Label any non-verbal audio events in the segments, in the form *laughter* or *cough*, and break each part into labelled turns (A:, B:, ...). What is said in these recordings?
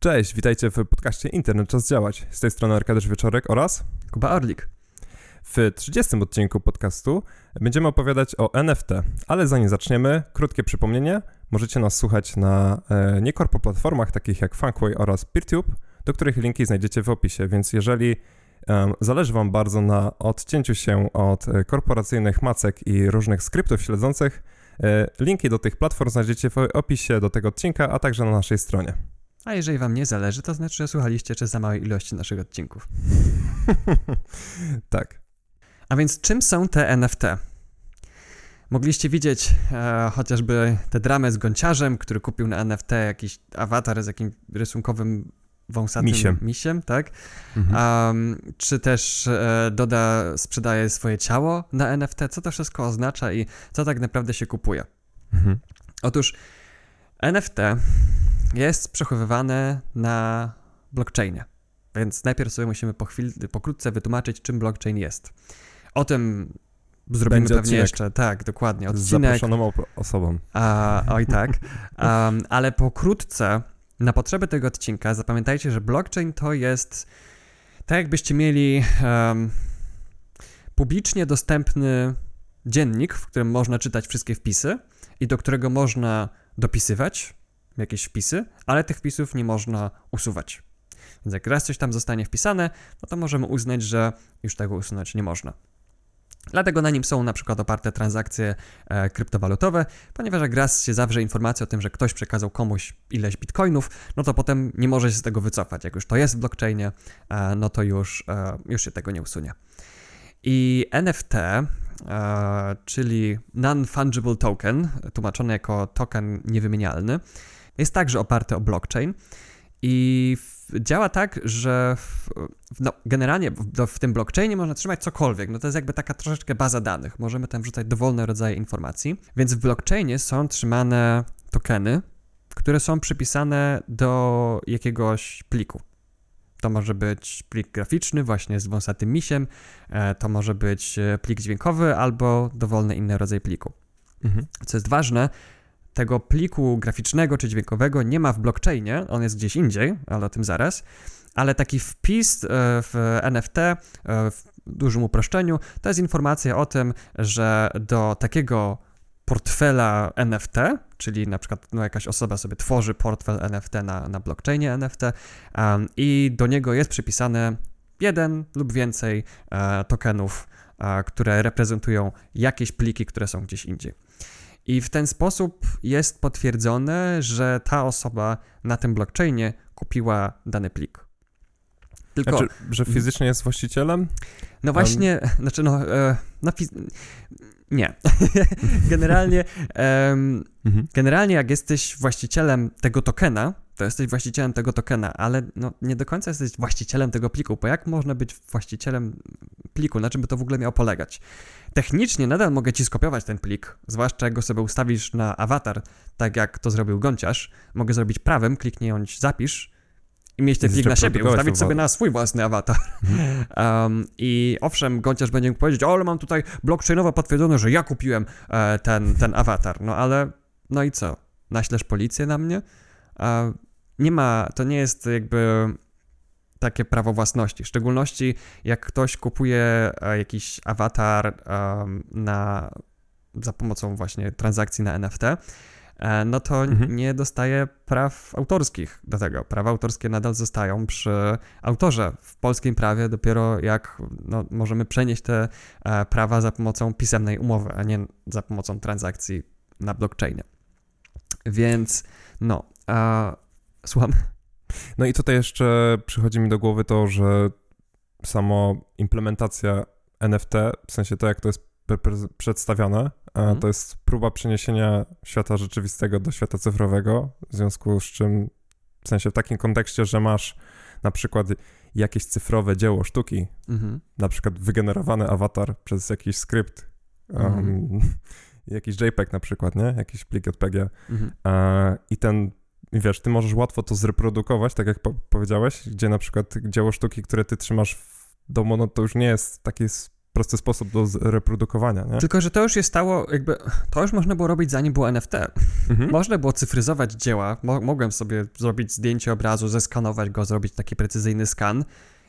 A: Cześć, witajcie w podcaście Internet Czas Działać. Z tej strony Arkadiusz Wieczorek oraz
B: Kuba Orlik.
A: W 30 odcinku podcastu będziemy opowiadać o NFT, ale zanim zaczniemy, krótkie przypomnienie. Możecie nas słuchać na e, niekorpo platformach takich jak Funkway oraz PeerTube, do których linki znajdziecie w opisie, więc jeżeli e, zależy Wam bardzo na odcięciu się od e, korporacyjnych macek i różnych skryptów śledzących, e, linki do tych platform znajdziecie w opisie do tego odcinka, a także na naszej stronie.
B: A jeżeli wam nie zależy, to znaczy, że słuchaliście czy za małej ilości naszych odcinków. *laughs*
A: tak.
B: A więc czym są te NFT? Mogliście widzieć e, chociażby tę dramę z gąciarzem, który kupił na NFT jakiś awatar z jakimś rysunkowym wąsatym
A: misiem,
B: misiem tak? Mhm. Um, czy też e, Doda sprzedaje swoje ciało na NFT? Co to wszystko oznacza i co tak naprawdę się kupuje? Mhm. Otóż NFT jest przechowywane na blockchainie. Więc najpierw sobie musimy po chwili, pokrótce wytłumaczyć, czym blockchain jest. O tym zrobimy Będzie pewnie odcinek. jeszcze, tak, dokładnie.
A: Odcinek. Z zaproszoną osobą.
B: A, oj tak. Um, ale pokrótce, na potrzeby tego odcinka, zapamiętajcie, że blockchain to jest tak jakbyście mieli um, publicznie dostępny dziennik, w którym można czytać wszystkie wpisy i do którego można dopisywać jakieś wpisy, ale tych wpisów nie można usuwać. Więc jak raz coś tam zostanie wpisane, no to możemy uznać, że już tego usunąć nie można. Dlatego na nim są na przykład oparte transakcje e, kryptowalutowe, ponieważ jak raz się zawrze informacja o tym, że ktoś przekazał komuś ileś bitcoinów, no to potem nie może się z tego wycofać. Jak już to jest w blockchainie, e, no to już, e, już się tego nie usunie. I NFT, e, czyli Non-Fungible Token, tłumaczony jako token niewymienialny, jest także oparty o blockchain i działa tak, że w, no, generalnie w, w, tym blockchainie można trzymać cokolwiek. No to jest jakby taka troszeczkę baza danych. Możemy tam wrzucać dowolne rodzaje informacji. Więc w blockchainie są trzymane tokeny, które są przypisane do jakiegoś pliku. To może być plik graficzny, właśnie z wąsatym misiem, e, to może być e, plik dźwiękowy albo dowolny inny rodzaj pliku. Mhm. Co jest ważne, tego pliku graficznego czy dźwiękowego nie ma w blockchainie, on jest gdzieś indziej, ale o tym zaraz. Ale taki wpis e, w NFT, e, w dużym uproszczeniu, to jest informacja o tym, że do takiego portfela NFT, czyli na przykład no, jakaś osoba sobie tworzy portfel NFT na, na blockchainie NFT um, i do niego jest przypisane jeden lub więcej uh, tokenów, uh, które reprezentują jakieś pliki, które są gdzieś indziej. I w ten sposób jest potwierdzone, że ta osoba na tym blockchainie kupiła dany plik.
A: Tylko, znaczy, że fizycznie jest właścicielem?
B: No właśnie, um. znaczy no, e, no nie. *laughs* generalnie, um, generalnie jak jesteś właścicielem tego tokena, to jesteś właścicielem tego tokena, ale no, nie do końca jesteś właścicielem tego pliku, bo jak można być właścicielem pliku, na czym by to w ogóle miało polegać? Technicznie nadal mogę ci skopiować ten plik, zwłaszcza jak go sobie ustawisz na awatar, tak jak to zrobił Gonciarz. Mogę zrobić prawem, kliknąć zapisz i mieć ten plik na siebie, ustawić sobie na swój własny awatar. Um, I owszem, Gonciarz będzie mógł powiedzieć, o, ale mam tutaj blockchainowo potwierdzone, że ja kupiłem e, ten, ten awatar. No ale, no i co? Naślesz policję na mnie? E, nie ma, to nie jest jakby takie prawo własności. W szczególności jak ktoś kupuje e, jakiś awatar na, za pomocą właśnie transakcji na NFT, e, no to mhm. nie dostaje praw autorskich do tego. Prawa autorskie nadal zostają przy autorze. W polskim prawie dopiero jak no, możemy przenieść te e, prawa za pomocą pisemnej umowy, a nie za pomocą transakcji na blockchainie. Więc no, słucham.
A: No i tutaj jeszcze przychodzi mi do głowy to, że samo implementacja NFT, w sensie to, jak to jest przedstawione, mhm. to jest próba przeniesienia świata rzeczywistego do świata cyfrowego, w związku z czym, w sensie w takim kontekście, że masz na przykład jakieś cyfrowe dzieło sztuki, mhm. na przykład wygenerowany awatar przez jakiś skrypt, um, *laughs* jakiś JPEG na przykład, nie? Jakiś plik JPG mhm. i ten i wiesz, ty możesz łatwo to zreprodukować, tak jak po powiedziałeś, gdzie na przykład dzieło sztuki, które ty trzymasz w domu, no to już nie jest takie prosty sposób do reprodukowania, nie?
B: Tylko, że to już się stało, jakby, to już można było robić zanim było NFT. Mhm. Można było cyfryzować dzieła, Mo mogłem sobie zrobić zdjęcie obrazu, zeskanować go, zrobić taki precyzyjny skan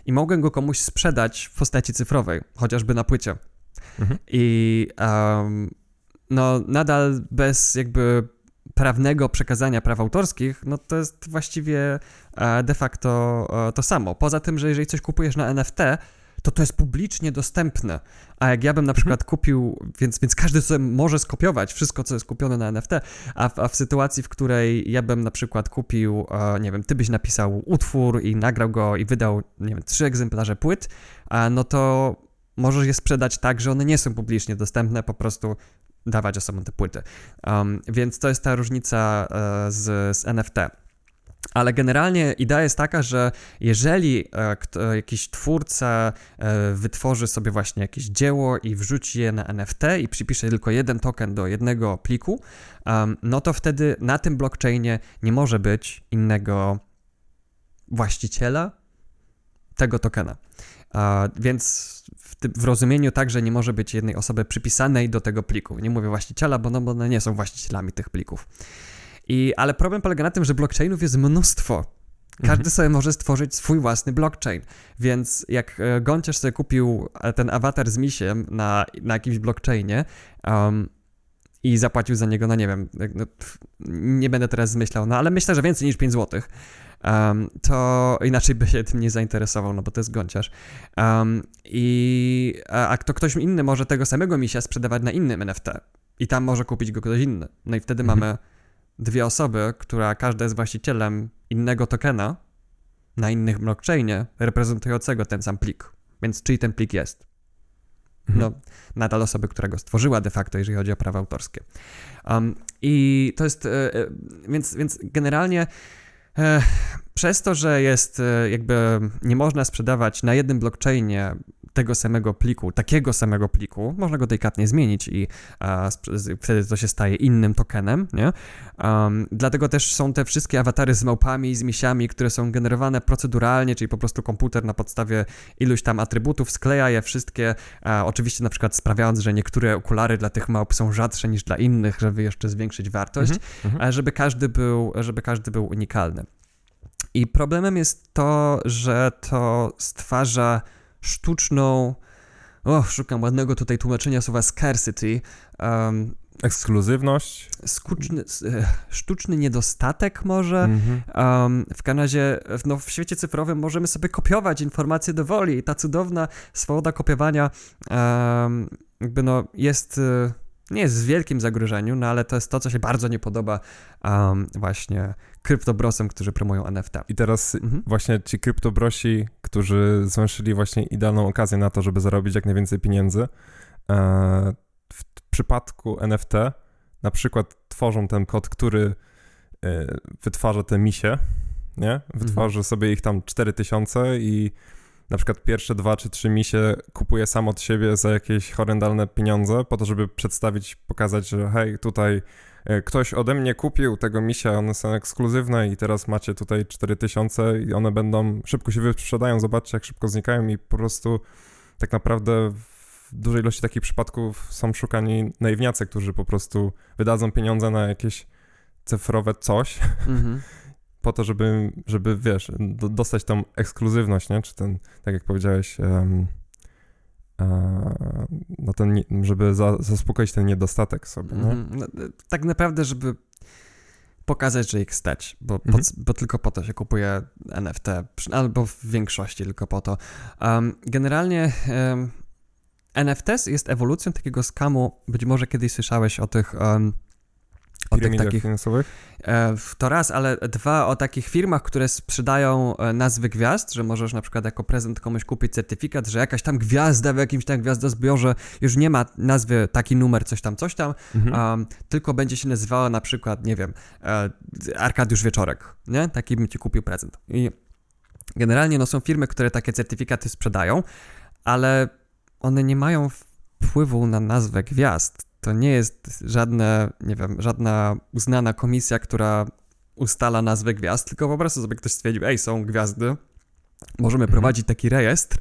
B: i mogłem go komuś sprzedać w postaci cyfrowej, chociażby na płycie. Mhm. I um, no nadal bez jakby prawnego przekazania praw autorskich, no to jest właściwie e, de facto e, to samo. Poza tym, że jeżeli coś kupujesz na NFT, to to jest publicznie dostępne. A jak ja bym na mhm. przykład kupił, więc, więc każdy sobie może skopiować wszystko, co jest kupione na NFT, a w, a w sytuacji, w której ja bym na przykład kupił, e, nie wiem, ty byś napisał utwór i nagrał go i wydał, nie wiem, trzy egzemplarze płyt, a no to możesz je sprzedać tak, że one nie są publicznie dostępne, po prostu dawać osobom te płyty. Um, więc to jest ta różnica e, z, z NFT. Ale generalnie idea jest taka, że jeżeli e, jakiś twórca e, wytworzy sobie właśnie jakieś dzieło i wrzuci je na NFT i przypisze tylko jeden token do jednego pliku, um, no to wtedy na tym blockchainie nie może być innego właściciela tego tokena. więc w, rozumieniu także nie może być jednej osoby przypisanej do tego pliku. Nie mówię właściciela, bo, no, bo one nie są właścicielami tych plików. I, ale problem polega na tym, że blockchainów jest mnóstwo. Każdy mhm. sobie może stworzyć swój własny blockchain. Więc jak e, Gonciarz sobie kupił e, ten awatar z misiem na, na jakimś blockchainie um, i zapłacił za niego, no nie wiem, no, nie będę teraz zmyślał, no ale myślę, że więcej niż 5 złotych um, to inaczej by się tym nie zainteresował, no bo to jest gąciarz. Um, I, a, a to ktoś inny może tego samego misia sprzedawać na innym NFT i tam może kupić go ktoś inny. No i wtedy mhm. mamy dwie osoby, która każda jest właścicielem innego tokena na innym blockchainie reprezentującego ten sam plik. Więc czyj ten plik jest? Mhm. No, nadal osoby, która go stworzyła de facto, jeżeli chodzi o prawa autorskie. Um, I to jest, e, e, więc, więc generalnie przez to, że jest e, jakby nie można sprzedawać na jednym blockchainie tego samego pliku, takiego samego pliku, można go delikatnie zmienić i a, wtedy to się staje innym tokenem, nie? Um, dlatego też są te wszystkie awatary z małpami i z misiami, które są generowane proceduralnie, czyli po prostu komputer na podstawie iluś tam atrybutów skleja je wszystkie, a, oczywiście na przykład sprawiając, że niektóre okulary dla tych małp są rzadsze niż dla innych, żeby jeszcze zwiększyć wartość, mm -hmm. żeby każdy był, żeby każdy był unikalny. I problemem jest to, że to stwarza sztuczną. O, szukam ładnego tutaj tłumaczenia słowa scarcity. Um,
A: Ekskluzywność?
B: Skuczny, e, sztuczny niedostatek może. Um, w razie no, w świecie cyfrowym możemy sobie kopiować informacje do woli i ta cudowna swoboda kopiowania um, jakby no jest e, nie jest w wielkim zagrożeniu, no ale to jest to, co się bardzo nie podoba um, właśnie kryptobrosom, którzy promują NFT.
A: I teraz mhm. właśnie ci kryptobrosi, którzy zwęszyli właśnie idealną okazję na to, żeby zarobić jak najwięcej pieniędzy, e, w przypadku NFT na przykład tworzą ten kod, który e, wytwarza te misie, nie? Wytwarzy mhm. sobie ich tam 4000 i na przykład pierwsze dwa czy trzy misie kupuje sam od siebie za jakieś horrendalne pieniądze, po to, żeby przedstawić, pokazać, że hej, tutaj e, ktoś ode mnie kupił tego misia, one są ekskluzywne i teraz macie tutaj 4000 i one będą, szybko się wyprzedają, zobaczcie jak szybko znikają i po prostu tak naprawdę w dużej ilości takich przypadków są szukani naiwniacy, którzy po prostu wydadzą pieniądze na jakieś cyfrowe coś, mm-hmm. *laughs* po to, żeby, żeby wiesz, do, dostać tą ekskluzywność, nie? Czy ten, tak jak powiedziałeś, um, no ten, żeby za, zaspokoić ten niedostatek sobie, nie? Mm, no,
B: tak naprawdę, żeby pokazać, że ich stać, bo, -hmm. bo, bo, tylko po to się kupuje NFT, albo w większości tylko po to. Um, generalnie um, NFT jest ewolucją takiego skamu, być może kiedyś słyszałeś o tych um,
A: o tych takich finansowych?
B: E, to raz, ale dwa o takich firmach, które sprzedają e, nazwy gwiazd, że możesz na przykład jako prezent komuś kupić certyfikat, że jakaś tam gwiazda w jakimś tam gwiazdozbiorze już nie ma nazwy taki numer, coś tam, coś tam, mhm. um, tylko będzie się nazywała na przykład, nie wiem, e, Arkadiusz Wieczorek, nie? Taki bym ci kupił prezent. I generalnie no są firmy, które takie certyfikaty sprzedają, ale one nie mają wpływu na nazwę gwiazd to nie jest żadne, nie wiem, żadna uznana komisja, która ustala nazwę gwiazd, tylko po prostu sobie ktoś stwierdził, ej, są gwiazdy, możemy mhm. prowadzić taki rejestr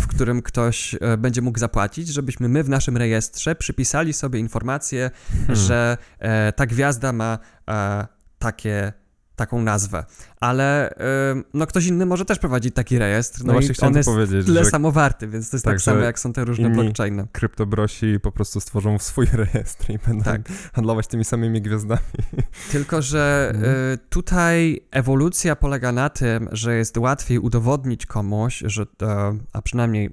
B: w którym ktoś e, będzie mógł zapłacić, żebyśmy my w naszym rejestrze przypisali sobie informację,
A: Hmm.
B: że e, ta gwiazda ma e, takie taką nazwę. Ale e, no ktoś inny może też prowadzić taki rejestr,
A: No,
B: no,
A: właśnie chciałem
B: on jest
A: powiedzieć,
B: tyle
A: że
B: samo warty, więc to jest tak,
A: Tak,
B: samo jak są te różne blockchainy.
A: kryptobrosi po prostu stworzą *laughs* swój rejestr i będą
B: Tak.
A: handlować tymi samymi gwiazdami.
B: Tylko, że
A: Mhm.
B: y, tutaj ewolucja polega na tym, że jest łatwiej udowodnić komuś, że, a przynajmniej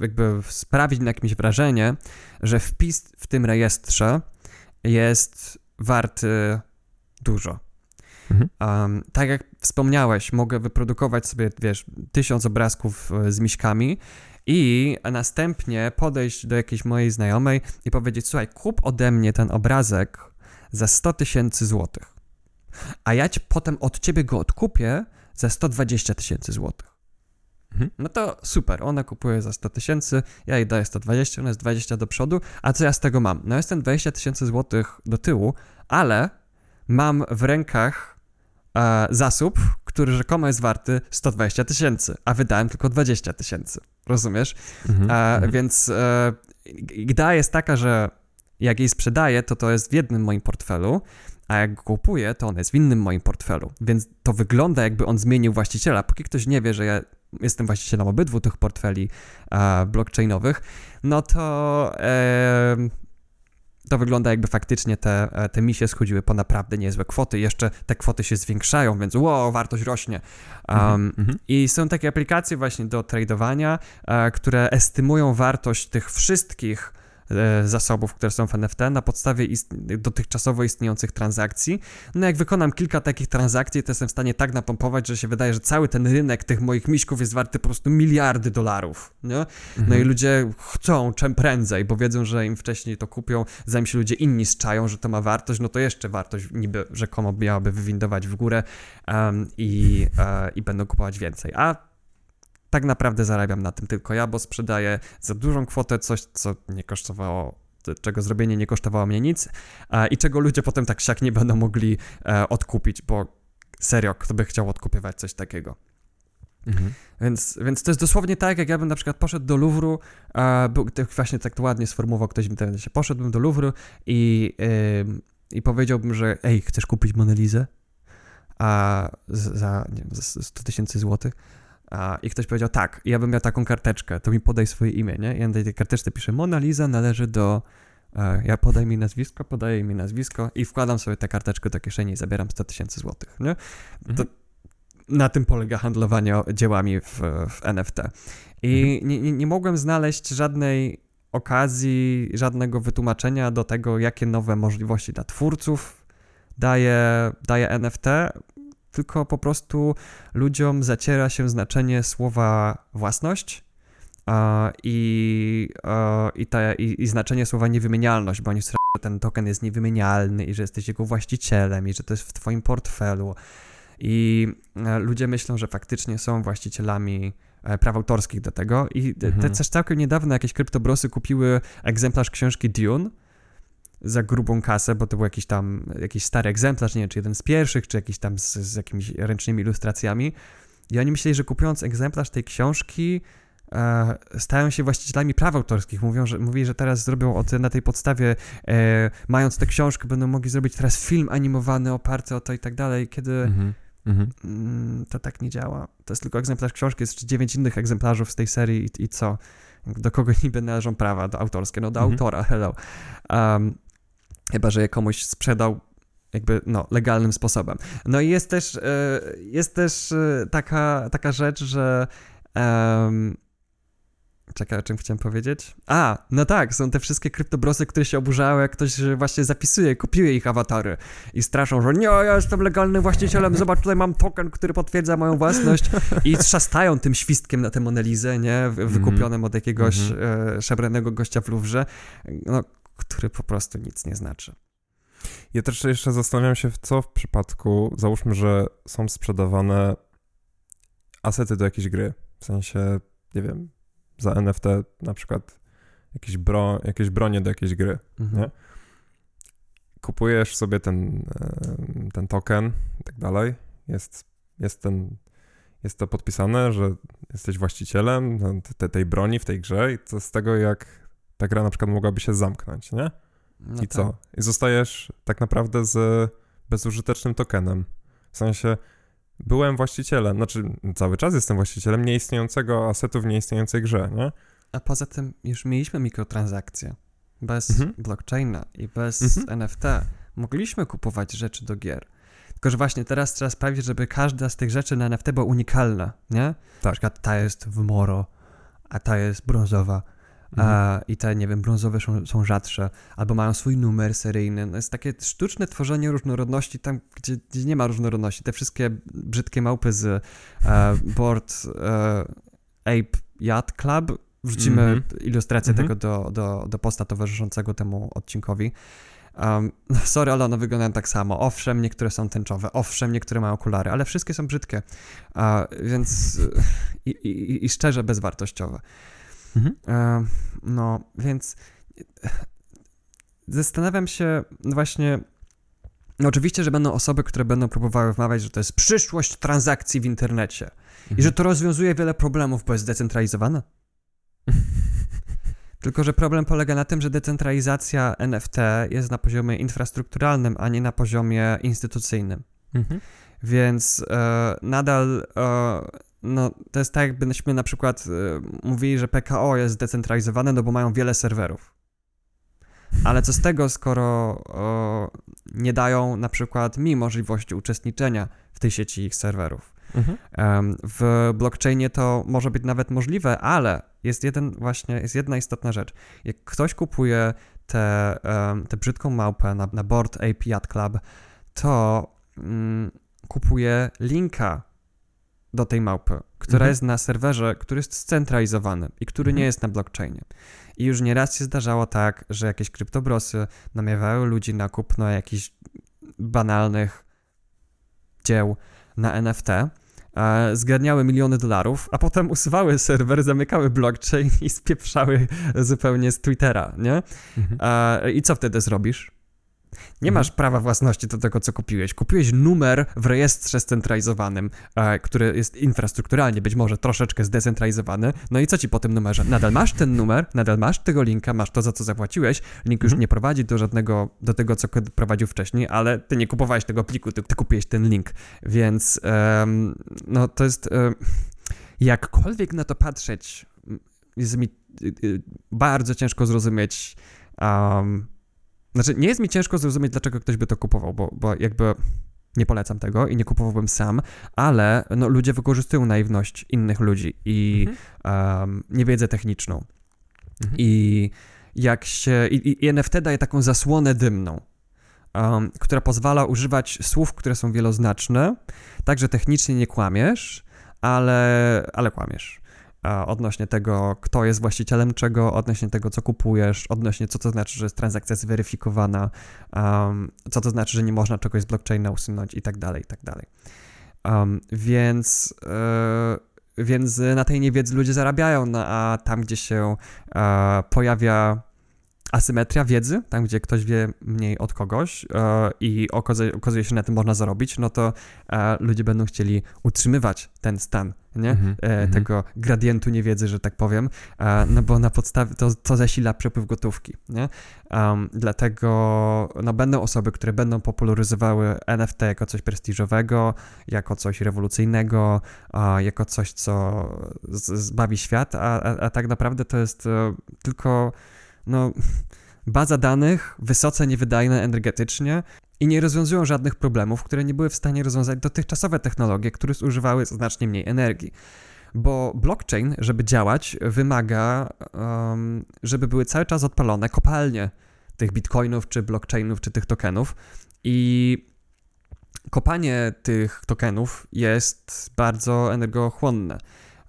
B: jakby sprawić na jakimś wrażenie, że wpis w tym rejestrze jest warty dużo.
A: Mhm.
B: Um, tak jak wspomniałeś, mogę wyprodukować sobie, wiesz, tysiąc obrazków e, z miśkami i następnie podejść do jakiejś mojej znajomej i powiedzieć, słuchaj, kup ode mnie ten obrazek za 100 tysięcy złotych, a ja ci potem od ciebie go odkupię za 120 tysięcy złotych.
A: Mhm.
B: No to super, ona kupuje za 100 tysięcy, ja jej daję 120, ona jest 20 do przodu, a co ja z tego mam? No jestem 20 tysięcy złotych do tyłu, ale mam w rękach e, zasób, który rzekomo jest warty 120 tysięcy, a wydałem tylko 20 tysięcy. Rozumiesz?
A: Mhm.
B: E,
A: Mhm.
B: Więc e, idea jest taka, że jak jej sprzedaję, to to jest w jednym moim portfelu, a jak go kupuję, to on jest w innym moim portfelu. Więc to wygląda, jakby on zmienił właściciela. Póki ktoś nie wie, że ja jestem właścicielem obydwu tych portfeli e, blockchainowych, no to e, to wygląda jakby faktycznie te, e, te misie schodziły po naprawdę niezłe kwoty. Jeszcze te kwoty się zwiększają, więc wow, wartość rośnie. Um, i są takie aplikacje właśnie do tradowania, e, które estymują wartość tych wszystkich zasobów, które są w NFT na podstawie dotychczasowo istniejących transakcji. No jak wykonam kilka takich transakcji, to jestem w stanie tak napompować, że się wydaje, że cały ten rynek tych moich miśków jest warty po prostu miliardy dolarów, nie? No
A: Mhm.
B: i ludzie chcą czym prędzej, bo wiedzą, że im wcześniej to kupią, zanim się ludzie inni zczają, że to ma wartość, no to jeszcze wartość niby rzekomo miałaby wywindować w górę em, i, e, i będą kupować więcej. A tak naprawdę zarabiam na tym tylko ja, bo sprzedaję za dużą kwotę coś, co nie kosztowało czego zrobienie nie kosztowało mnie nic e, i czego ludzie potem tak siak nie będą mogli e, odkupić, bo serio, kto by chciał odkupywać coś takiego.
A: Mhm.
B: Więc, więc to jest dosłownie tak, jak ja bym na przykład poszedł do Louvru, a był, właśnie tak ładnie sformułował ktoś w internecie, poszedłbym do Louvru i, i powiedziałbym, że ej, chcesz kupić Monalizę? A za, nie wiem, za 100 tysięcy złotych? I ktoś powiedział tak, ja bym miał taką karteczkę, to mi podaj swoje imię, nie? I ja na tej karteczce piszę, Mona Lisa należy do... E, ja podaj mi nazwisko, podaję mi nazwisko i wkładam sobie tę karteczkę do kieszeni i zabieram 100 tysięcy złotych, nie? To,
A: Mhm.
B: na tym polega handlowanie dziełami w, w NFT. I nie, nie, nie mogłem znaleźć żadnej okazji, żadnego wytłumaczenia do tego, jakie nowe możliwości dla twórców daje, daje NFT, tylko po prostu ludziom zaciera się znaczenie słowa własność i, i, te, i, i znaczenie słowa niewymienialność, bo oni słyszą, że ten token jest niewymienialny i że jesteś jego właścicielem i że to jest w twoim portfelu. I e, ludzie myślą, że faktycznie są właścicielami e, praw autorskich do tego i te
A: Mhm.
B: też całkiem niedawno jakieś kryptobrosy kupiły egzemplarz książki Dune za grubą kasę, bo to był jakiś tam, jakiś stary egzemplarz, nie wiem, czy jeden z pierwszych, czy jakiś tam z, z jakimiś ręcznymi ilustracjami i oni myśleli, że kupując egzemplarz tej książki e, stają się właścicielami praw autorskich. Mówią, że, mówili, że teraz zrobią od, na tej podstawie, e, mając tę książkę, będą mogli zrobić teraz film animowany oparty o to i tak dalej, kiedy
A: Mhm. Mhm.
B: Mm, to tak nie działa. To jest tylko egzemplarz książki, jest dziewięć innych egzemplarzów z tej serii i, i co? Do kogo niby należą prawa do autorskie? No do
A: Mhm.
B: autora, hello. Um, chyba, że je komuś sprzedał jakby, no, legalnym sposobem. No i jest też, e, jest też e, taka, taka rzecz, że em, Czekaj, o czym chciałem powiedzieć? A, no tak, są te wszystkie kryptobrosy, które się oburzały, jak ktoś właśnie zapisuje, kupuje ich awatary i straszą, że nie, ja jestem legalnym właścicielem, zobacz, tutaj mam token, który potwierdza moją własność i trzastają tym świstkiem na tę Monelizę, nie, Wy- wykupionym od jakiegoś e, szabranego gościa w Louvre, no, który po prostu nic nie znaczy.
A: Ja też jeszcze zastanawiam się, co w przypadku, załóżmy, że są sprzedawane asety do jakiejś gry, w sensie, nie wiem, za NFT na przykład jakieś, bro, jakieś bronie do jakiejś gry.
B: Mhm.
A: Nie? Kupujesz sobie ten, ten token i tak dalej, jest, jest, ten, jest to podpisane, że jesteś właścicielem no, te, tej broni w tej grze i co z tego, jak ta gra na przykład mogłaby się zamknąć, nie? No I tak. co? I zostajesz tak naprawdę z bezużytecznym tokenem. W sensie byłem właścicielem, znaczy cały czas jestem właścicielem nieistniejącego asetu w nieistniejącej grze, nie?
B: A poza tym już mieliśmy mikrotransakcje. Bez mhm. blockchaina i bez mhm. NFT mogliśmy kupować rzeczy do gier. Tylko, że właśnie teraz trzeba sprawić, żeby każda z tych rzeczy na NFT była unikalna, nie? Tak. Na przykład ta jest w moro, a ta jest brązowa, mhm. i te, nie wiem, brązowe są, są rzadsze, albo mają swój numer seryjny. No jest takie sztuczne tworzenie różnorodności tam, gdzie, gdzie nie ma różnorodności. Te wszystkie brzydkie małpy z e, board e, Ape Yacht Club, wrzucimy mm -hmm. ilustrację mm -hmm. tego do, do, do posta towarzyszącego temu odcinkowi. Um, sorry, ale one wyglądają tak samo. Owszem, niektóre są tęczowe, owszem, niektóre mają okulary, ale wszystkie są brzydkie, uh, więc i, i, i, szczerze bezwartościowe. Mhm. Uh, no, więc zastanawiam się właśnie. No oczywiście, że będą osoby, które będą próbowały wmawiać, że to jest przyszłość transakcji w internecie mhm. i że to rozwiązuje wiele problemów, bo jest zdecentralizowane. *laughs* Tylko, że problem polega na tym, że decentralizacja NFT jest na poziomie infrastrukturalnym, a nie na poziomie instytucyjnym. Mhm. Więc e, nadal e, no, to jest tak, jakbyśmy na przykład e, mówili, że PKO jest zdecentralizowane, no bo mają wiele serwerów. Ale co z tego, skoro nie dają na przykład mi możliwości uczestniczenia w tej sieci ich serwerów? Mhm. W blockchainie to może być nawet możliwe, ale jest jeden właśnie, jest jedna istotna rzecz. Jak ktoś kupuje tę te brzydką małpę na, na board AP Yacht Club, to mm, kupuje linka do tej małpy, która mhm. jest na serwerze, który jest scentralizowany i który mhm. nie jest na blockchainie. I już nieraz się zdarzało tak, że jakieś kryptobrosy namawiały ludzi na kupno jakichś banalnych dzieł na NFT, e, zgarniały miliony dolarów, a potem usuwały serwer, zamykały blockchain i spieprzały zupełnie z Twittera, nie? Mhm. E, I co wtedy zrobisz? Nie mhm. masz prawa własności do tego, co kupiłeś. Kupiłeś numer w rejestrze scentralizowanym, e, który jest infrastrukturalnie być może troszeczkę zdecentralizowany. No i co ci po tym numerze? Nadal masz ten numer, nadal masz tego linka, masz to, za co zapłaciłeś. Link już mhm. nie prowadzi do żadnego, do tego, co prowadził wcześniej, ale ty nie kupowałeś tego pliku, ty, ty kupiłeś ten link. Więc no to jest... jakkolwiek na to patrzeć, jest mi y, y, bardzo ciężko zrozumieć um, znaczy, nie jest mi ciężko zrozumieć, dlaczego ktoś by to kupował, bo, bo jakby nie polecam tego i nie kupowałbym sam, ale no, ludzie wykorzystują naiwność innych ludzi i mhm. um, niewiedzę techniczną. Mhm. I jak się. I, I, NFT daje taką zasłonę dymną, um, która pozwala używać słów, które są wieloznaczne, tak że technicznie nie kłamiesz, ale, ale kłamiesz odnośnie tego, kto jest właścicielem czego, odnośnie tego, co kupujesz, odnośnie co to znaczy, że jest transakcja zweryfikowana, um, co to znaczy, że nie można czegoś z blockchaina usunąć i tak dalej, i tak dalej. Um, więc, yy, więc na tej niewiedzy ludzie zarabiają, no, a tam, gdzie się e, pojawia asymetria wiedzy, tam gdzie ktoś wie mniej od kogoś e, i okazuje, okazuje się, że na tym można zarobić, no to e, ludzie będą chcieli utrzymywać ten stan nie? Mm -hmm. tego gradientu niewiedzy, że tak powiem, e, no bo na podstawie to, to zasila przepływ gotówki, nie? Um, dlatego no, będą osoby, które będą popularyzowały NFT jako coś prestiżowego, jako coś rewolucyjnego, jako coś, co zbawi świat, a, a, a tak naprawdę to jest e, tylko no, baza danych wysoce niewydajna energetycznie i nie rozwiązują żadnych problemów, które nie były w stanie rozwiązać dotychczasowe technologie, które zużywały znacznie mniej energii. Bo blockchain, żeby działać, wymaga, um, żeby były cały czas odpalone kopalnie tych bitcoinów, czy blockchainów, czy tych tokenów. I kopanie tych tokenów jest bardzo energochłonne.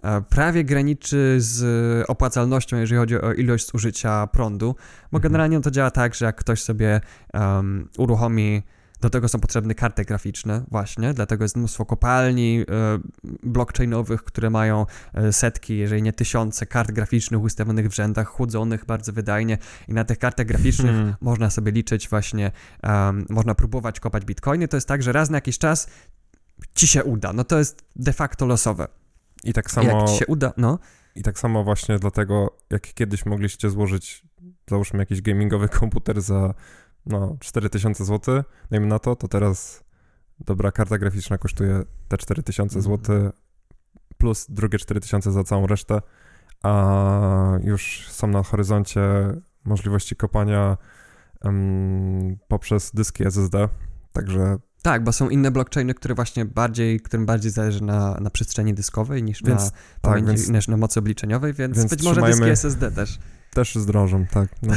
B: E, prawie graniczy z opłacalnością, jeżeli chodzi o ilość zużycia prądu, bo mhm. generalnie to działa tak, że jak ktoś sobie um, uruchomi do tego są potrzebne karty graficzne, właśnie, dlatego jest mnóstwo kopalni e, blockchainowych, które mają e, setki, jeżeli nie tysiące kart graficznych ustawionych w rzędach, chłodzonych bardzo wydajnie i na tych kartach graficznych hmm. można sobie liczyć właśnie, um, można próbować kopać bitcoiny. To jest tak, że raz na jakiś czas ci się uda. No to jest de facto losowe.
A: I tak samo...
B: Jak się uda, no.
A: I tak samo właśnie dlatego, jak kiedyś mogliście złożyć, załóżmy jakiś gamingowy *laughs* komputer za no 4000 zł, dajmy na to, to teraz dobra karta graficzna kosztuje te 4000
B: Mhm.
A: zł plus drugie 4000 za całą resztę, a już są na horyzoncie możliwości kopania em, poprzez dyski SSD, także
B: Tak, bo są inne blockchainy, które właśnie bardziej, którym bardziej zależy na, na przestrzeni dyskowej niż
A: Więc-
B: na
A: tak,
B: pamięci,
A: więc-
B: niż na mocy obliczeniowej, więc,
A: więc
B: być może dyski SSD też
A: też zdrożą, tak. No.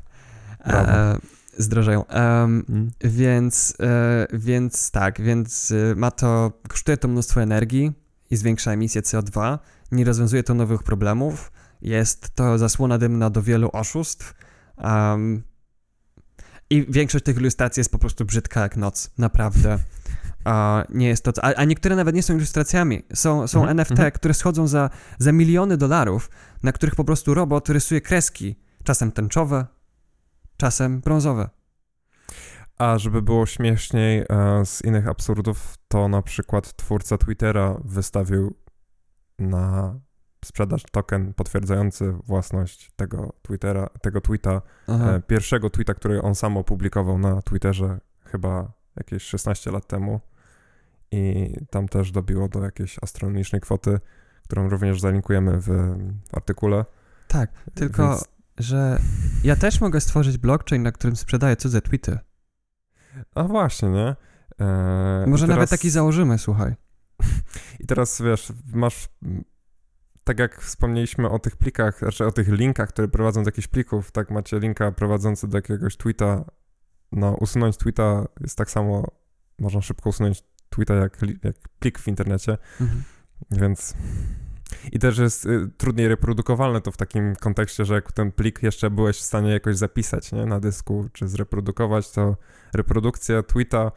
A: *laughs* Brawo.
B: e, zdrożeją.
A: Mm.
B: Więc, e, więc tak, więc e, ma to, kosztuje to mnóstwo energii i zwiększa emisję CO2, nie rozwiązuje to nowych problemów, jest to zasłona dymna do wielu oszustw em, i większość tych ilustracji jest po prostu brzydka jak noc, naprawdę. A nie jest to, a, a niektóre nawet nie są ilustracjami, są, są
A: Mhm,
B: NFT,
A: mhm.
B: które schodzą za, za miliony dolarów, na których po prostu robot rysuje kreski, czasem tęczowe, czasem brązowe.
A: A żeby było śmieszniej e, z innych absurdów, to na przykład twórca Twittera wystawił na sprzedaż token potwierdzający własność tego Twittera, tego tweeta,
B: Aha.
A: e, pierwszego tweeta, który on sam opublikował na Twitterze chyba jakieś 16 lat temu i tam też dobiło do jakiejś astronomicznej kwoty, którą również zalinkujemy w, w artykule.
B: Tak, tylko,
A: Więc,
B: że ja też mogę stworzyć blockchain, na którym sprzedaję cudze tweety.
A: a właśnie, nie? E,
B: Może
A: i
B: nawet
A: teraz-
B: taki założymy, słuchaj. *laughs*
A: I teraz wiesz, masz. Tak jak wspomnieliśmy o tych plikach, znaczy o tych linkach, które prowadzą do jakichś plików, tak macie linka prowadzący do jakiegoś tweeta. No, usunąć tweeta jest tak samo, można szybko usunąć tweeta jak, jak plik w internecie,
B: Mhm.
A: więc. I też jest y, trudniej reprodukowalne to w takim kontekście, że jak ten plik jeszcze byłeś w stanie jakoś zapisać nie, na dysku, czy zreprodukować, to reprodukcja tweeta,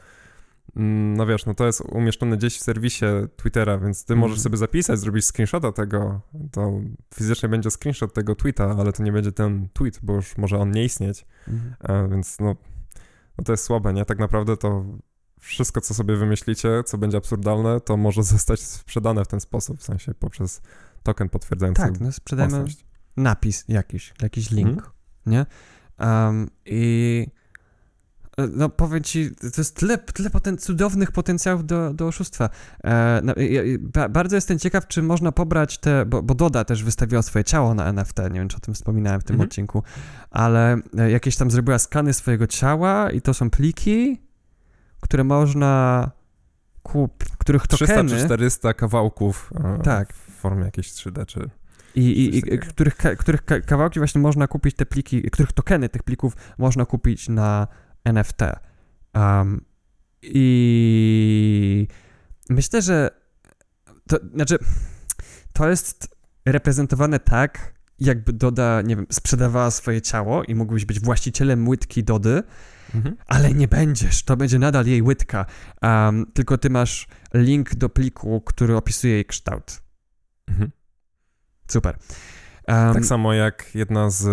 A: no wiesz, no to jest umieszczone gdzieś w serwisie Twittera, więc ty możesz
B: Mhm.
A: sobie zapisać, zrobić screenshota tego, to fizycznie będzie screenshot tego tweeta, ale to nie będzie ten tweet, bo już może on nie istnieć,
B: Mhm.
A: e, więc no, no to jest słabe, nie? Tak naprawdę to wszystko, co sobie wymyślicie, co będzie absurdalne, to może *laughs* zostać sprzedane w ten sposób, w sensie poprzez token potwierdzający
B: Tak, no sprzedajmy
A: własność.
B: napis jakiś, jakiś link,
A: Mhm.
B: nie? Um, I no powiem ci, to jest tyle, tyle poten- cudownych potencjałów do, do oszustwa. E, no, ba, bardzo jestem ciekaw, czy można pobrać te, bo, bo Doda też wystawiła swoje ciało na NFT, nie wiem, czy o tym wspominałem w tym
A: Mhm.
B: odcinku, ale e, jakieś tam zrobiła skany swojego ciała i to są pliki, które można kup, których
A: 300
B: tokeny...
A: czy 400 kawałków e,
B: Tak.
A: w formie jakiejś 3D, czy...
B: I, i, i których, ka- których ka- kawałki właśnie można kupić te pliki, których tokeny tych plików można kupić na NFT. Um, I myślę, że to znaczy to jest reprezentowane tak, jakby Doda, nie wiem, sprzedawała swoje ciało i mógłbyś być właścicielem łydki Dody,
A: Mhm.
B: ale nie będziesz, to będzie nadal jej łydka, um, tylko ty masz link do pliku, który opisuje jej kształt.
A: Mhm.
B: Super. Um,
A: Tak samo jak jedna z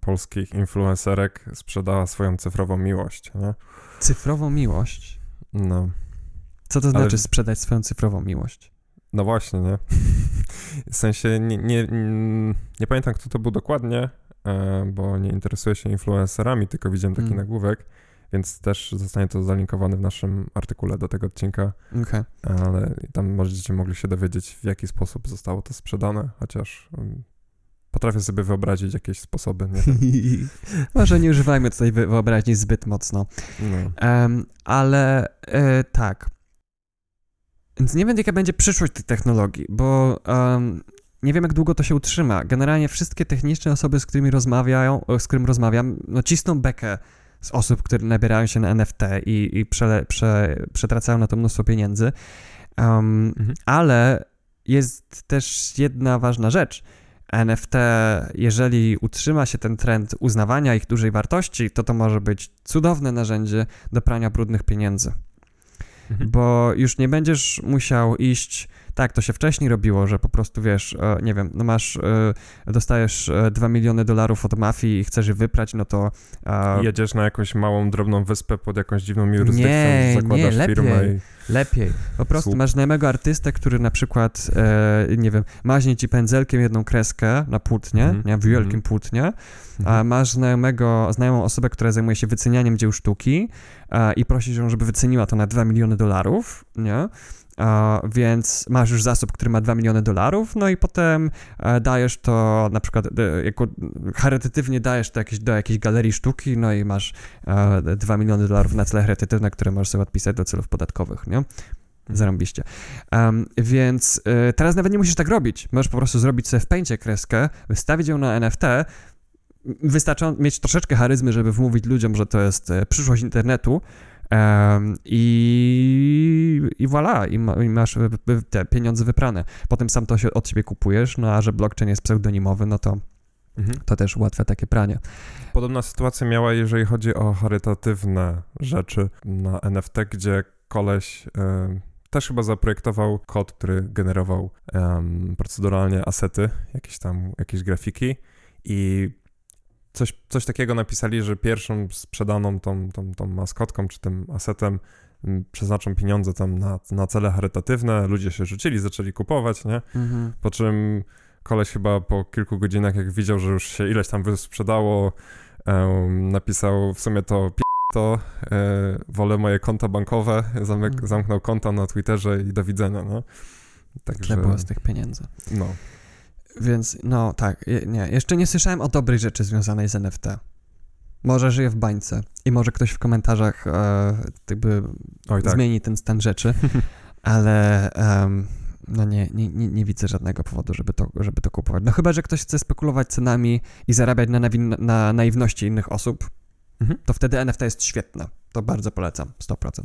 A: polskich influencerek sprzedała swoją cyfrową miłość, nie?
B: Cyfrową miłość.
A: No,
B: Co to
A: Ale-
B: znaczy sprzedać swoją cyfrową miłość?
A: no właśnie, nie? *laughs* W sensie nie, nie, mm, nie pamiętam, kto to był dokładnie, e, bo nie interesuję się influencerami, tylko widziałem taki
B: Mm.
A: nagłówek, więc też zostanie to zalinkowane w naszym artykule do tego odcinka.
B: Okej.
A: ale tam będziecie mogli się dowiedzieć, w jaki sposób zostało to sprzedane, chociaż um, potrafię sobie wyobrazić jakieś sposoby, nie. *laughs*
B: Może nie używajmy tutaj wy- wyobraźni zbyt mocno.
A: No.
B: Em, ale e, tak. Więc nie wiem, jaka będzie przyszłość tych technologii, bo em, nie wiem, jak długo to się utrzyma. Generalnie wszystkie techniczne osoby, z którymi rozmawiają, z którym rozmawiam, no cisną bekę z osób, które nabierają się na NFT i, i prze, przetracają na to mnóstwo pieniędzy. Em,
A: Mhm.
B: ale jest też jedna ważna rzecz. NFT, jeżeli utrzyma się ten trend uznawania ich dużej wartości, to to może być cudowne narzędzie do prania brudnych pieniędzy.
A: Mhm.
B: Bo już nie będziesz musiał iść Tak, to się wcześniej robiło, że po prostu wiesz, e, nie wiem, no masz, e, dostajesz e, 2 miliony dolarów od mafii i chcesz je wyprać, no to. e,
A: Jedziesz na jakąś małą, drobną wyspę pod jakąś dziwną jurysdykcją,
B: Nie,
A: zakładasz
B: nie,
A: firmę
B: lepiej.
A: i...
B: Lepiej. Po prostu
A: Słup.
B: masz znajomego artystę, który na przykład, e, nie wiem, maźnie ci pędzelkiem jedną kreskę na płótnie,
A: Mhm,
B: nie, w wielkim
A: mhm.
B: płótnie, a
A: Mhm.
B: masz znajomego, znajomą osobę, która zajmuje się wycenianiem dzieł sztuki e, i prosisz ją, żeby wyceniła to na 2 miliony dolarów, nie? Więc masz już zasób, który ma 2 miliony dolarów, no i potem e, dajesz to na przykład e, jako charytatywnie dajesz to jakieś, do jakiejś galerii sztuki, no i masz e, 2 miliony dolarów na cele charytatywne, które możesz sobie odpisać do celów podatkowych, nie? Zarąbiście. Um, więc e, teraz nawet nie musisz tak robić. Możesz po prostu zrobić sobie w pęcie kreskę, wystawić ją na NFT. Wystarczy mieć troszeczkę charyzmy, żeby wmówić ludziom, że to jest e, przyszłość internetu. I, I voilà, i, ma, i masz te pieniądze wyprane. Potem sam to się od siebie kupujesz, no a że blockchain jest pseudonimowy, no to,
A: Mhm.
B: to też ułatwia takie pranie.
A: Podobna sytuacja miała, jeżeli chodzi o charytatywne rzeczy na NFT, gdzie koleś e, też chyba zaprojektował kod, który generował em, proceduralnie asety, jakieś tam, jakieś grafiki i coś, coś takiego napisali, że pierwszą sprzedaną tą, tą, tą maskotką czy tym asetem m, przeznaczą pieniądze tam na, na cele charytatywne, ludzie się rzucili, zaczęli kupować, nie? Po czym koleś chyba po kilku godzinach, jak widział, że już się ileś tam wysprzedało, em, napisał w sumie to to, e, wolę moje konta bankowe, *laughs*
B: Mhm.
A: zamknął konta na Twitterze i do widzenia, no.
B: Tyle
A: Także,
B: było z tych pieniędzy.
A: no.
B: Więc no tak, nie, jeszcze nie słyszałem o dobrej rzeczy związanej z NFT. Może żyję w bańce i może ktoś w komentarzach e, jakby
A: Oj tak.
B: zmieni ten stan rzeczy, *laughs* ale em, no nie, nie, nie, nie widzę żadnego powodu, żeby to, żeby to kupować. No chyba, że ktoś chce spekulować cenami i zarabiać na, nawin- na naiwności innych osób,
A: Mhm.
B: to wtedy NFT jest świetne. To bardzo polecam, 100%.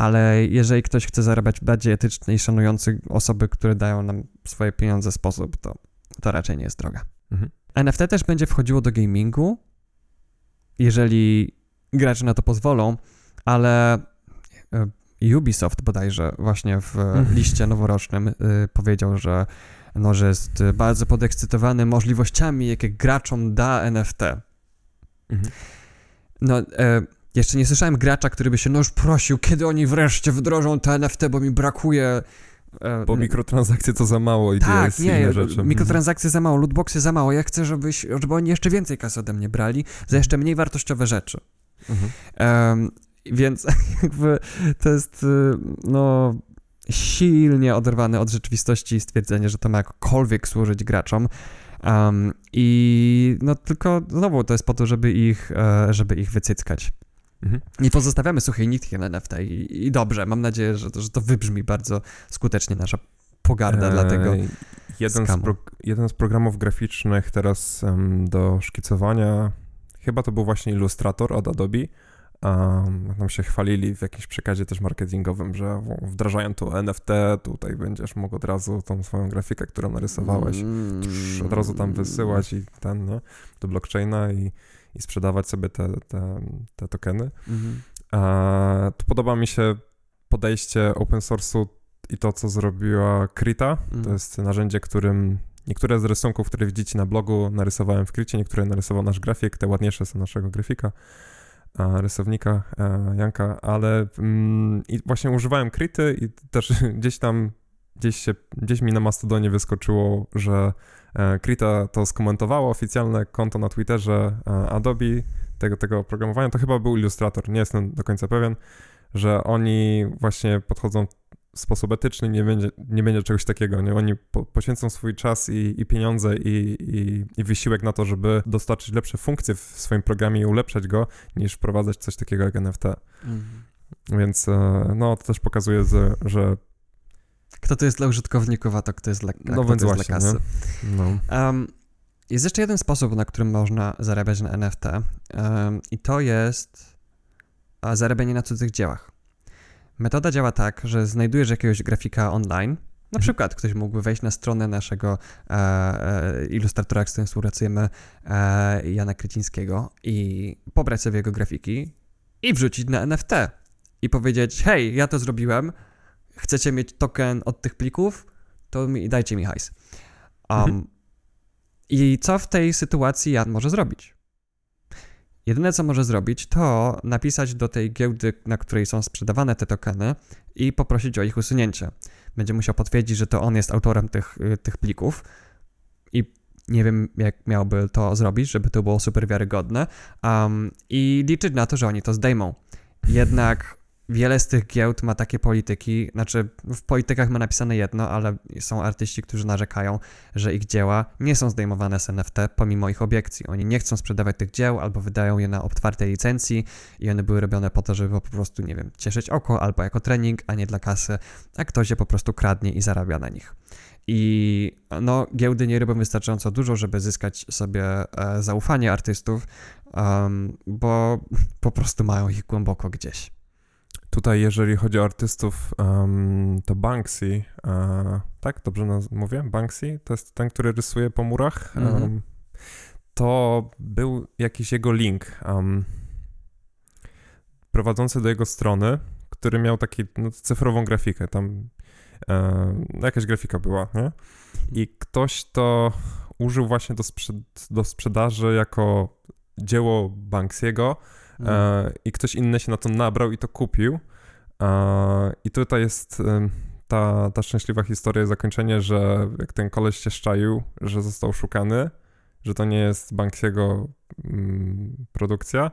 B: Ale jeżeli ktoś chce zarabiać bardziej etyczny i szanujący osoby, które dają nam swoje pieniądze sposób, to, to raczej nie jest droga.
A: Mhm.
B: NFT też będzie wchodziło do gamingu, jeżeli gracze na to pozwolą, ale e, Ubisoft bodajże właśnie w
A: Mhm.
B: liście noworocznym y, powiedział, że, no, że jest y, bardzo podekscytowany możliwościami, jakie graczom da NFT.
A: Mhm.
B: No, e, jeszcze nie słyszałem gracza, który by się no już prosił, kiedy oni wreszcie wdrożą te NFT, bo mi brakuje. E,
A: Bo mikrotransakcje to za mało i
B: tak,
A: DLC
B: nie,
A: inne rzeczy.
B: mikrotransakcje za mało, lootboxy za mało. Ja chcę, żebyś, żeby oni jeszcze więcej kasy ode mnie brali za jeszcze mniej wartościowe rzeczy.
A: Mhm.
B: Em, więc *laughs* jakby to jest y, no silnie oderwane od rzeczywistości stwierdzenie, że to ma jakkolwiek służyć graczom. Em, I no tylko znowu to jest po to, żeby ich, e, żeby ich wycyckać.
A: Mhm.
B: Nie pozostawiamy suchej nitki na NFT i, i dobrze, mam nadzieję, że to, że to wybrzmi bardzo skutecznie nasza pogarda dla tego.
A: Eee, jeden, z pro, jeden z programów graficznych teraz em, do szkicowania, chyba to był właśnie Illustrator od Adobe. Um, tam się chwalili w jakimś przekazie też marketingowym, że wdrażają tu NFT, tutaj będziesz mógł od razu tą swoją grafikę, którą narysowałeś,
B: Mm.
A: od razu tam wysyłać i ten, nie, do blockchaina i, i sprzedawać sobie te, te, te tokeny.
B: Mhm.
A: A, tu podoba mi się podejście open source'u i to, co zrobiła Krita. To
B: Mhm.
A: jest narzędzie, którym niektóre z rysunków, które widzicie na blogu, narysowałem w Kricie, niektóre narysował nasz grafik, te ładniejsze są naszego grafika, rysownika e, Janka, ale mm, i właśnie używałem Krity i też *laughs* gdzieś tam, gdzieś, się, gdzieś mi na Mastodonie wyskoczyło, że e, Krita to skomentowało, oficjalne konto na Twitterze e, Adobe tego, tego oprogramowania, to chyba był Illustrator, nie jestem do końca pewien, że oni właśnie podchodzą w sposób etyczny, nie będzie, nie będzie czegoś takiego, nie? Oni po, poświęcą swój czas i, i pieniądze i, i, i wysiłek na to, żeby dostarczyć lepsze funkcje w swoim programie i ulepszać go, niż wprowadzać coś takiego jak NFT.
B: Mhm.
A: Więc e, no, to też pokazuje, że
B: Kto to jest dla użytkowników, a to kto jest dla, a
A: No
B: kto
A: więc
B: to jest dla
A: właśnie,
B: kasy.
A: no,
B: Um, jest jeszcze jeden sposób, na którym można zarabiać na NFT um, i to jest zarabianie na cudzych dziełach. Metoda działa tak, że znajdujesz jakiegoś grafika online, na
A: Mhm.
B: przykład ktoś mógłby wejść na stronę naszego e, e, ilustratora, z którym współpracujemy, e, Jana Krycińskiego i pobrać sobie jego grafiki i wrzucić na NFT i powiedzieć, hej, ja to zrobiłem, chcecie mieć token od tych plików, to mi, dajcie mi hajs. Um,
A: Mhm.
B: I co w tej sytuacji Jan może zrobić? Jedyne, co może zrobić, to napisać do tej giełdy, na której są sprzedawane te tokeny i poprosić o ich usunięcie. Będzie musiał potwierdzić, że to on jest autorem tych, y, tych plików i nie wiem, jak miałby to zrobić, żeby to było super wiarygodne um, i liczyć na to, że oni to zdejmą. Jednak wiele z tych giełd ma takie polityki, znaczy w politykach ma napisane jedno, ale są artyści, którzy narzekają, że ich dzieła nie są zdejmowane z NFT pomimo ich obiekcji. Oni nie chcą sprzedawać tych dzieł albo wydają je na otwartej licencji i one były robione po to, żeby po prostu, nie wiem, cieszyć oko albo jako trening, a nie dla kasy, a ktoś je po prostu kradnie i zarabia na nich. I no, giełdy nie robią wystarczająco dużo, żeby zyskać sobie e, zaufanie artystów, um, bo po prostu mają ich głęboko gdzieś.
A: Tutaj, jeżeli chodzi o artystów, em, to Banksy, e, tak? Dobrze mówię? Banksy? To jest ten, który rysuje po murach.
B: Mhm.
A: Em, to był jakiś jego link em, prowadzący do jego strony, który miał taki no, cyfrową grafikę. Tam e, no, jakaś grafika była, nie? I ktoś to użył właśnie do, do sprzedaży jako dzieło Banksiego. E, I ktoś inny się na to nabrał i to kupił. E, I tutaj jest ta, ta szczęśliwa historia, zakończenie, że jak ten koleś się szczaił, że został szukany, że to nie jest Banksiego mm, produkcja,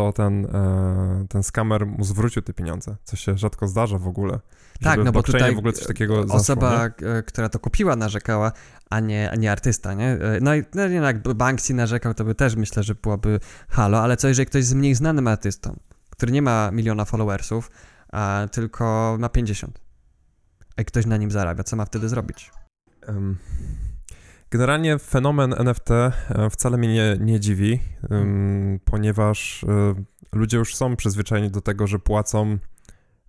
A: to ten, e, ten skamer mu zwrócił te pieniądze, co się rzadko zdarza w ogóle.
B: Tak, no bo tutaj
A: w ogóle coś takiego zaszło,
B: osoba,
A: nie?
B: e, która to kupiła, narzekała, a nie, a nie artysta, nie? E, No i no, jakby Banksy narzekał, to by też myślę, że byłoby halo, ale co jeżeli ktoś jest mniej znanym artystą, który nie ma miliona followersów, a tylko ma 50, a ktoś na nim zarabia, co ma wtedy zrobić?
A: Em, Generalnie fenomen NFT e, wcale mnie nie, nie dziwi, em, ponieważ e, ludzie już są przyzwyczajeni do tego, że płacą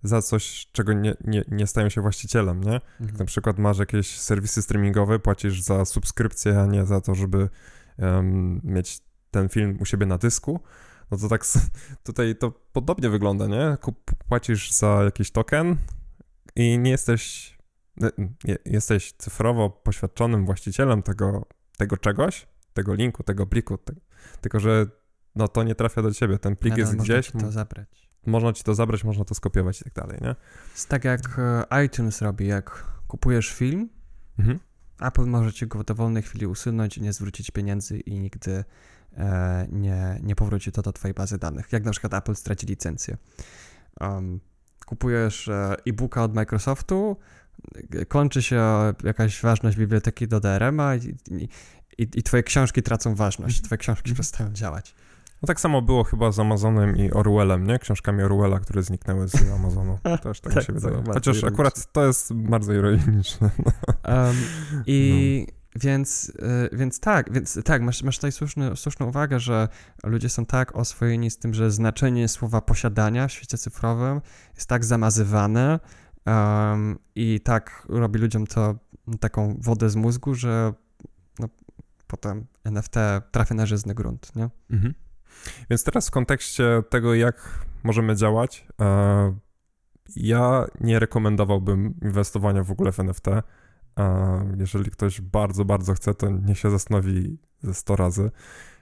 A: za coś, czego nie, nie, nie stają się właścicielem, nie?
B: Mhm.
A: Na przykład masz jakieś serwisy streamingowe, płacisz za subskrypcję, a nie za to, żeby em, mieć ten film u siebie na dysku. No to tak *laughs* tutaj to podobnie wygląda, nie? Kup, płacisz za jakiś token i nie jesteś, jesteś cyfrowo poświadczonym właścicielem tego, tego czegoś, tego linku, tego pliku, te, tylko że no to nie trafia do ciebie, ten plik
B: Nadal
A: jest
B: można
A: gdzieś,
B: ci to zabrać.
A: można ci to zabrać, można to skopiować i tak dalej, nie?
B: Jest tak jak e, iTunes robi, jak kupujesz film,
A: Mhm.
B: Apple może ci go w dowolnej chwili usunąć i nie zwrócić pieniędzy i nigdy e, nie, nie powróci to do twojej bazy danych. Jak na przykład Apple straci licencję. Um, kupujesz e, e-booka od Microsoftu, kończy się jakaś ważność biblioteki do DRM-a i, i, i, twoje książki tracą ważność, twoje książki
A: Mhm.
B: przestają działać.
A: No tak samo było chyba z Amazonem i Orwellem, nie? Książkami Orwella, które zniknęły z Amazonu. *laughs* Też tak, mi
B: Tak,
A: się wydaje. Chociaż akurat to jest bardzo ironiczne.
B: Um, I
A: No.
B: więc, y, więc tak, więc tak, masz, masz tutaj słuszny, słuszną uwagę, że ludzie są tak oswojeni z tym, że znaczenie słowa posiadania w świecie cyfrowym jest tak zamazywane um, i tak robi ludziom to taką wodę z mózgu, że no, potem NFT trafia na żyzny grunt, nie?
A: Mhm. Więc teraz w kontekście tego, jak możemy działać, e, ja nie rekomendowałbym inwestowania w ogóle w NFT. E, jeżeli ktoś bardzo, bardzo chce, to niech się zastanowi ze 100 razy,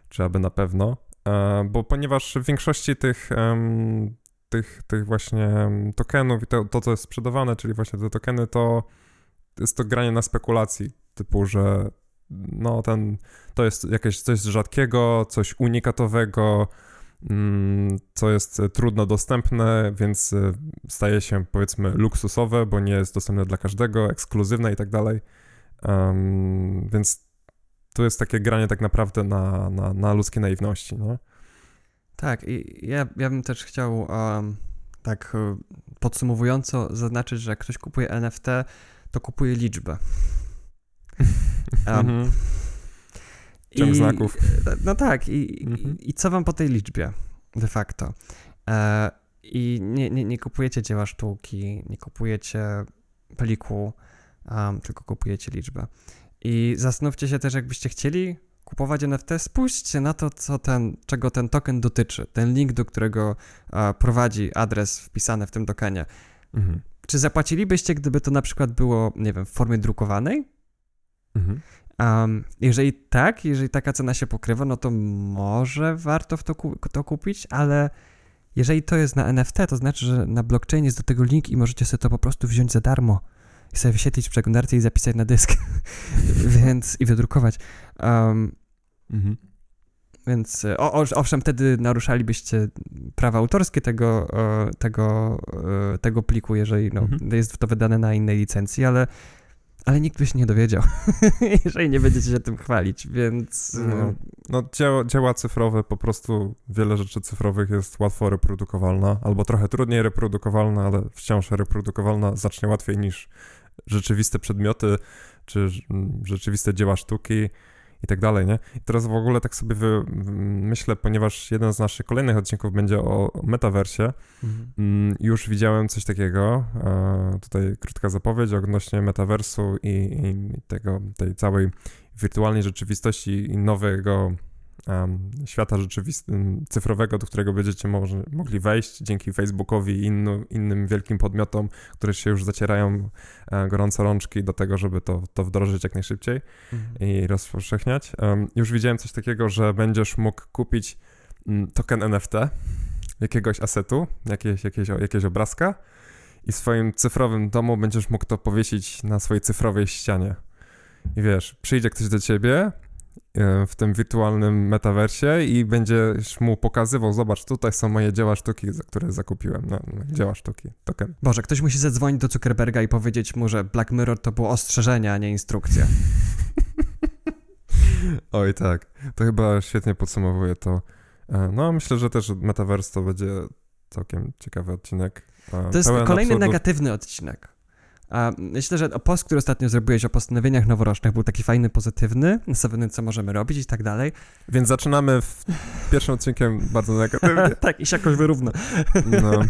A: czy aby na pewno. E, bo ponieważ w większości tych, tych, tych właśnie em, tokenów i to, to, co jest sprzedawane, czyli właśnie te tokeny, to jest to granie na spekulacji, typu, że no ten, to jest jakieś coś rzadkiego, coś unikatowego, mm, co jest e, trudno dostępne, więc e, staje się powiedzmy luksusowe, bo nie jest dostępne dla każdego, ekskluzywne i tak dalej. Więc tu jest takie granie tak naprawdę na, na, na ludzkiej naiwności, nie?
B: Tak, i ja, ja bym też chciał um, tak e, podsumowująco zaznaczyć, że jak ktoś kupuje NFT, to kupuje liczbę. Um,
A: Mhm. Ciąg
B: I-
A: znaków.
B: No tak, i,
A: Mhm.
B: i, i co wam po tej liczbie de facto? E, I nie, nie, nie kupujecie dzieła sztuki, nie kupujecie pliku, um, tylko kupujecie liczbę. I zastanówcie się też, jakbyście chcieli kupować NFT, spójrzcie na to, co ten, czego ten token dotyczy. Ten link, do którego prowadzi adres wpisany w tym tokenie.
A: Mhm.
B: czy zapłacilibyście, gdyby to na przykład było, nie wiem, w formie drukowanej?
A: Mhm.
B: Um, jeżeli tak, jeżeli taka cena się pokrywa, no to może warto w to, ku to kupić, ale jeżeli to jest na NFT, to znaczy, że na blockchainie jest do tego link i możecie sobie to po prostu wziąć za darmo i sobie wyświetlić w przeglądarce i zapisać na dysk, *laughs* więc i wydrukować. Um,
A: Mhm.
B: więc o, o, owszem, wtedy naruszalibyście prawa autorskie tego, e, tego, e, tego pliku, jeżeli no,
A: Mhm.
B: jest to wydane na innej licencji, ale, ale nikt by się nie dowiedział, *laughs* jeżeli nie będziecie się tym chwalić, więc...
A: No,
B: e,
A: no dzieła, dzieła cyfrowe, po prostu wiele rzeczy cyfrowych jest łatwo reprodukowalna, albo trochę trudniej reprodukowalna, ale wciąż reprodukowalna znacznie łatwiej niż rzeczywiste przedmioty, czy rzeczywiste dzieła sztuki i tak dalej, nie? I teraz w ogóle tak sobie wy, myślę, ponieważ jeden z naszych kolejnych odcinków będzie o metaversie,
B: mhm.
A: Mm, Już widziałem coś takiego. Tutaj krótka zapowiedź odnośnie metaversu i, i tego, tej całej wirtualnej rzeczywistości i nowego em, świata rzeczywistym, cyfrowego, do którego będziecie może, mogli wejść dzięki Facebookowi i innym wielkim podmiotom, które się już zacierają e, gorąco rączki do tego, żeby to, to wdrożyć jak najszybciej
B: Mhm.
A: i rozpowszechniać. Um, już widziałem coś takiego, że będziesz mógł kupić mm, token NFT jakiegoś asetu, jakieś, jakieś, jakiegoś obrazka i w swoim cyfrowym domu będziesz mógł to powiesić na swojej cyfrowej ścianie. I wiesz, przyjdzie ktoś do ciebie w tym wirtualnym metaversie i będziesz mu pokazywał, zobacz, tutaj są moje dzieła sztuki, za które zakupiłem. No, no, dzieła sztuki, token.
B: Boże, ktoś musi zadzwonić do Zuckerberga i powiedzieć mu, że Black Mirror to było ostrzeżenie, a nie instrukcja. *laughs*
A: Oj tak, to chyba świetnie podsumowuje to. E, No, myślę, że też Metaverse to będzie całkiem ciekawy odcinek. E,
B: To jest kolejny
A: absurdów.
B: negatywny odcinek. A myślę, że post, który ostatnio zrobiłeś o postanowieniach noworocznych był taki fajny, pozytywny, nastawiony co możemy robić i tak dalej.
A: Więc zaczynamy w pierwszym odcinkiem bardzo negatywnie. *laughs*
B: tak, i się jakoś wyrówna.
A: No,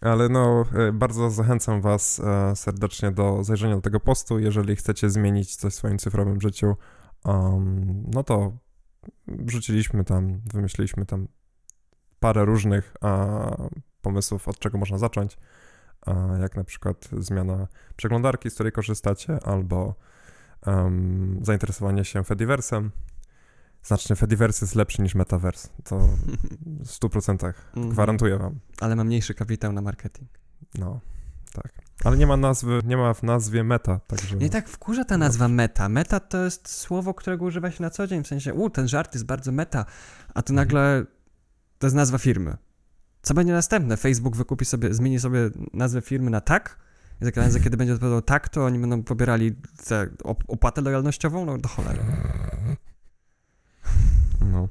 A: ale no, e, bardzo zachęcam Was e, serdecznie do zajrzenia do tego postu. Jeżeli chcecie zmienić coś w swoim cyfrowym życiu, um, no to wrzuciliśmy tam, wymyśliliśmy tam parę różnych a, pomysłów, od czego można zacząć. A, jak na przykład zmiana przeglądarki, z której korzystacie, albo em, zainteresowanie się Fediversem. Znacznie Fediverse jest lepszy niż Metaverse. To w 100%. *laughs*
B: Mhm.
A: Gwarantuję Wam.
B: Ale ma mniejszy kapitał na marketing.
A: No, tak. Ale nie ma nazwy, nie ma w nazwie meta, także...
B: Nie tak wkurza ta nazwa meta. Meta to jest słowo, którego używa się na co dzień, w sensie, u, ten żart jest bardzo meta, a tu
A: Mhm.
B: nagle to jest nazwa firmy. Co będzie następne? Facebook wykupi sobie, zmieni sobie nazwę firmy na tak? I za kiedy- za kiedy będzie odpowiadał tak, to oni będą pobierali tę op- opłatę lojalnościową? No do cholery.
A: No.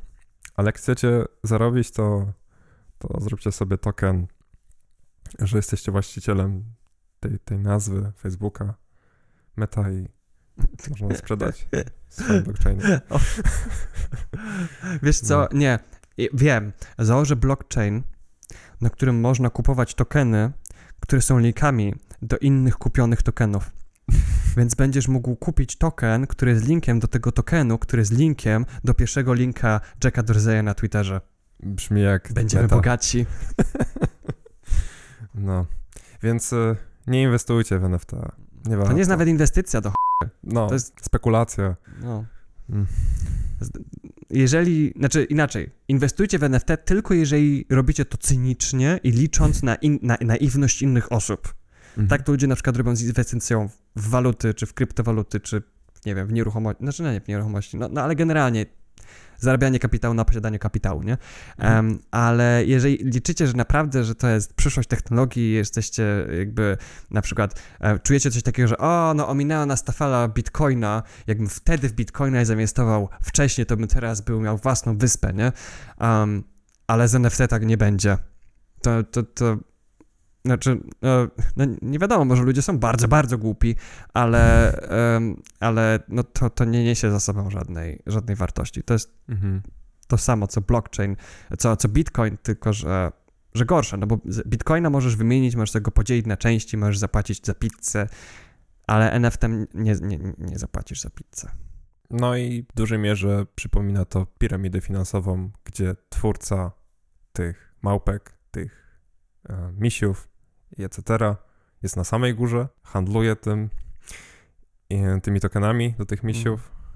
A: Ale jak chcecie zarobić, to, to zróbcie sobie token, że jesteście właścicielem tej, tej nazwy Facebooka, meta i można sprzedać swoim blockchainie. *laughs*
B: Wiesz co?
A: No.
B: Nie. Wiem. Założę blockchain, na którym można kupować tokeny, które są linkami do innych kupionych tokenów. *laughs* Więc będziesz mógł kupić token, który jest linkiem do tego tokenu, który jest linkiem do pierwszego linka Jacka Dorseya na Twitterze.
A: Brzmi jak
B: Będziemy
A: meta.
B: bogaci. *laughs*
A: No. Więc y, nie inwestujcie w NFT. Nie
B: To nie jest nawet inwestycja do ch...
A: No,
B: to jest-
A: spekulacja.
B: no.
A: Mm.
B: Jeżeli, znaczy inaczej, inwestujcie w NFT tylko jeżeli robicie to cynicznie i licząc na, in, na naiwność innych osób.
A: Mhm.
B: Tak to ludzie na przykład robią z inwestycją w waluty, czy w kryptowaluty, czy nie wiem, w nieruchomości, znaczy nie w nieruchomości, no, no ale generalnie zarabianie kapitału na posiadaniu kapitału, nie?
A: Mhm.
B: Em, ale jeżeli liczycie, że naprawdę, że to jest przyszłość technologii, jesteście jakby na przykład, e, czujecie coś takiego, że o, no ominęła nas ta fala bitcoina, jakbym wtedy w bitcoina zainwestował wcześniej, to bym teraz był miał własną wyspę, nie? Em, ale z NFT tak nie będzie. To, to, to znaczy, e, no nie wiadomo, może ludzie są bardzo, bardzo głupi, ale, ale no to, to nie niesie za sobą żadnej, żadnej wartości. To jest
A: Mhm.
B: to samo co blockchain, co, co bitcoin, tylko że, że gorsze, no bo bitcoina możesz wymienić, możesz sobie go podzielić na części, możesz zapłacić za pizzę, ale NFT nie, nie, nie zapłacisz za pizzę.
A: No i w dużej mierze przypomina to piramidę finansową, gdzie twórca tych małpek, tych e, misiów etc. jest na samej górze, handluje tym, i, tymi tokenami do tych misiów mm.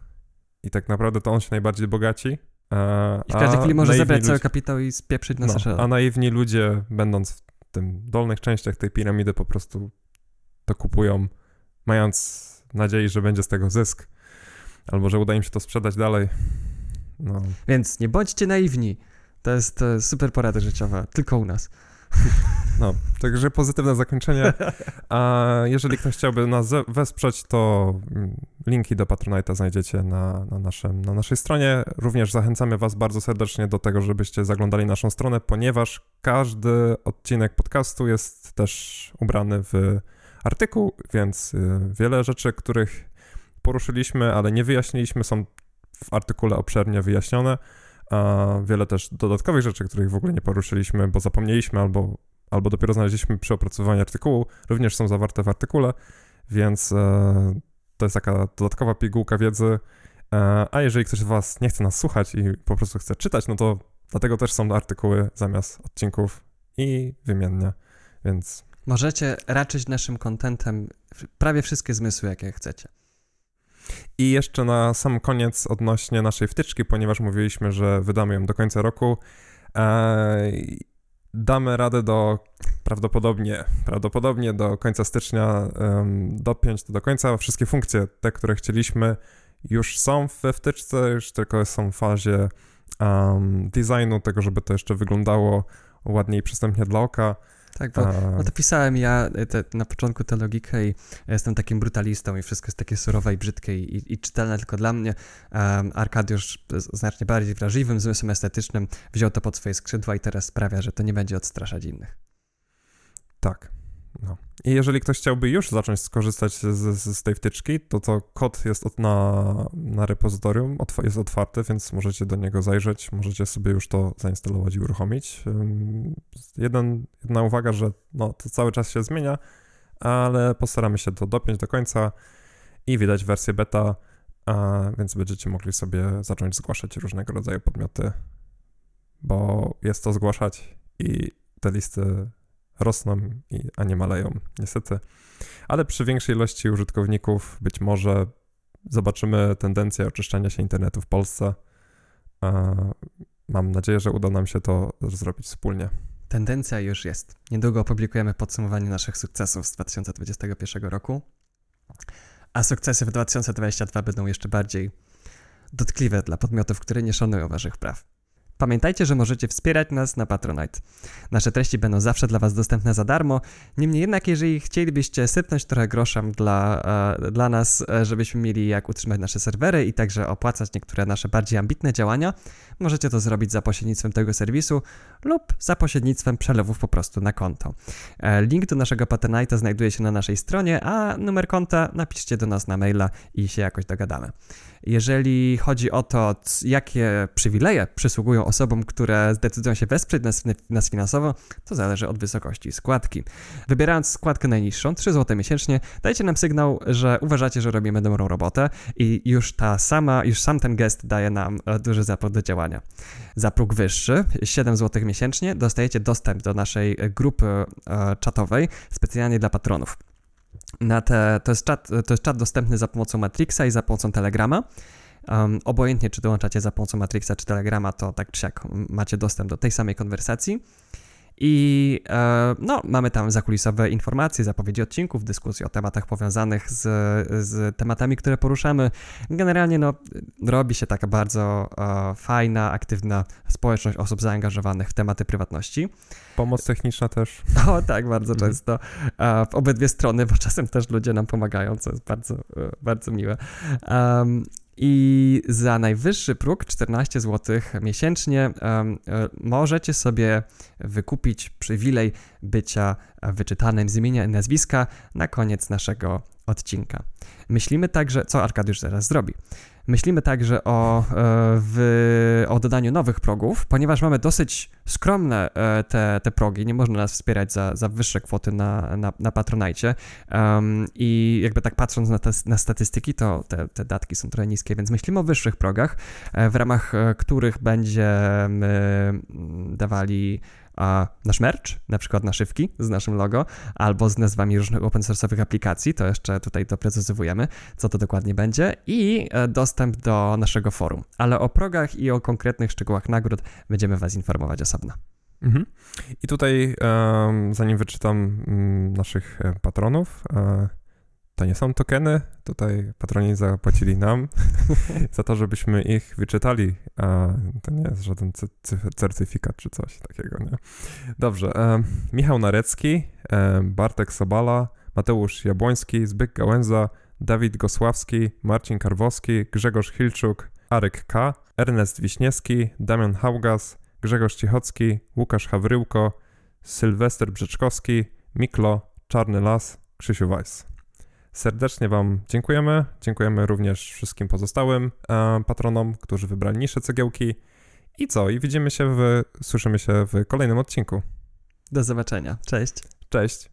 A: i tak naprawdę to on się najbardziej bogaci.
B: A, I w każdej chwili może zebrać cały kapitał i spieprzyć na no,
A: A naiwni ludzie, będąc w tym dolnych częściach tej piramidy, po prostu to kupują, mając nadzieję, że będzie z tego zysk, albo że uda im się to sprzedać dalej. No.
B: Więc nie bądźcie naiwni. To jest super porada życiowa, tylko u nas. *laughs*
A: No, także pozytywne zakończenie. A jeżeli ktoś chciałby nas wesprzeć, to mm, linki do Patronite'a znajdziecie na, na, naszym, na naszej stronie. Również zachęcamy Was bardzo serdecznie do tego, żebyście zaglądali naszą stronę, ponieważ każdy odcinek podcastu jest też ubrany w artykuł, więc y, wiele rzeczy, których poruszyliśmy, ale nie wyjaśniliśmy, są w artykule obszernie wyjaśnione a wiele też dodatkowych rzeczy, których w ogóle nie poruszyliśmy, bo zapomnieliśmy albo, albo dopiero znaleźliśmy przy opracowaniu artykułu, również są zawarte w artykule, więc e, to jest taka dodatkowa pigułka wiedzy. E, a jeżeli ktoś z Was nie chce nas słuchać i po prostu chce czytać, no to dlatego też są artykuły zamiast odcinków i wymiennie, więc...
B: Możecie raczyć naszym kontentem prawie wszystkie zmysły, jakie chcecie.
A: I jeszcze na sam koniec odnośnie naszej wtyczki, ponieważ mówiliśmy, że wydamy ją do końca roku. E, damy radę do prawdopodobnie, prawdopodobnie do końca stycznia um, dopiąć to do końca. Wszystkie funkcje, te, które chcieliśmy, już są we wtyczce, już tylko są w fazie um, designu, tego, żeby to jeszcze wyglądało ładniej i przystępnie dla oka.
B: Tak, bo, bo to pisałem ja e, te, na początku tę logikę i ja jestem takim brutalistą i wszystko jest takie surowe i brzydkie i, i czytelne tylko dla mnie. Um, Arkadiusz znacznie bardziej wrażliwym zmysłem estetycznym wziął to pod swoje skrzydła i teraz sprawia, że to nie będzie odstraszać innych.
A: Tak. No. I jeżeli ktoś chciałby już zacząć skorzystać z, z, tej wtyczki, to to kod jest od, na, na repozytorium, jest otwarty, więc możecie do niego zajrzeć, możecie sobie już to zainstalować i uruchomić. Jeden, jedna uwaga, że no, to cały czas się zmienia, ale postaramy się to dopiąć do końca i widać wersję beta, a, więc będziecie mogli sobie zacząć zgłaszać różnego rodzaju podmioty, bo jest to zgłaszać i te listy rosną, a nie maleją, niestety. Ale przy większej ilości użytkowników być może zobaczymy tendencję oczyszczania się internetu w Polsce. Mam nadzieję, że uda nam się to zrobić wspólnie.
B: Tendencja już jest. Niedługo opublikujemy podsumowanie naszych sukcesów z 2021 roku, a sukcesy w 2022 będą jeszcze bardziej dotkliwe dla podmiotów, które nie szanują waszych praw. Pamiętajcie, że możecie wspierać nas na Patronite. Nasze treści będą zawsze dla Was dostępne za darmo. Niemniej jednak, jeżeli chcielibyście sypnąć trochę groszem dla, e, dla nas, e, żebyśmy mieli jak utrzymać nasze serwery i także opłacać niektóre nasze bardziej ambitne działania, możecie to zrobić za pośrednictwem tego serwisu lub za pośrednictwem przelewów po prostu na konto. E, link do naszego Patronite'a znajduje się na naszej stronie, a numer konta napiszcie do nas na maila i się jakoś dogadamy. Jeżeli chodzi o to, jakie przywileje przysługują osobom, które zdecydują się wesprzeć nas, nas finansowo, to zależy od wysokości składki. Wybierając składkę najniższą, 3 zł miesięcznie, dajcie nam sygnał, że uważacie, że robimy dobrą robotę i już ta sama, już sam ten gest daje nam e, duży zapór do działania. Za próg wyższy, 7 zł miesięcznie, dostajecie dostęp do naszej grupy e, czatowej specjalnie dla patronów na te, to, jest czat, to jest czat dostępny za pomocą Matrixa i za pomocą Telegrama. Um, obojętnie, czy dołączacie za pomocą Matrixa czy Telegrama, to tak czy siak macie dostęp do tej samej konwersacji. I e, no, mamy tam zakulisowe informacje, zapowiedzi odcinków, dyskusje o tematach powiązanych z, z tematami, które poruszamy. Generalnie no, robi się taka bardzo e, fajna, aktywna społeczność osób zaangażowanych w tematy prywatności.
A: Pomoc techniczna też. *laughs*
B: O tak, bardzo mhm. często. E, w obydwie strony, bo czasem też ludzie nam pomagają, co jest bardzo, e, bardzo miłe. Um, i za najwyższy próg 14 zł miesięcznie um, możecie sobie wykupić przywilej bycia wyczytanym z imienia i nazwiska na koniec naszego odcinka. Myślimy także, co Arkadiusz zaraz zrobi. Myślimy także o, e, w, o dodaniu nowych progów, ponieważ mamy dosyć skromne e, te, te progi, nie można nas wspierać za, za wyższe kwoty na, na, na Patronite um, i jakby tak patrząc na, te, na statystyki, to te, te datki są trochę niskie, więc myślimy o wyższych progach, e, w ramach których będziemy dawali a, nasz merch, na przykład naszywki z naszym logo, albo z nazwami różnych open source'owych aplikacji, to jeszcze tutaj doprecyzowujemy, co to dokładnie będzie, i e, dostęp do naszego forum. Ale o progach i o konkretnych szczegółach nagród będziemy Was informować osobno.
A: Mhm. I tutaj, zanim wyczytam um, naszych e, patronów, e, to nie są tokeny, tutaj patroni zapłacili nam *laughs* za to, żebyśmy ich wyczytali, a to nie jest żaden certyfikat czy coś takiego, nie? Dobrze, e, Michał Narecki, e, Bartek Sobala, Mateusz Jabłoński, Zbyk Gałęza, Dawid Gosławski, Marcin Karwowski, Grzegorz Hilczuk, Arek K., Ernest Wiśniewski, Damian Haugas, Grzegorz Cichocki, Łukasz Hawryłko, Sylwester Brzeczkowski, Miklo, Czarny Las, Krzysiu Weiss. Serdecznie Wam dziękujemy. Dziękujemy również wszystkim pozostałym e, patronom, którzy wybrali niższe cegiełki. I co? I widzimy się w, słyszymy się w kolejnym odcinku.
B: Do zobaczenia. Cześć.
A: Cześć.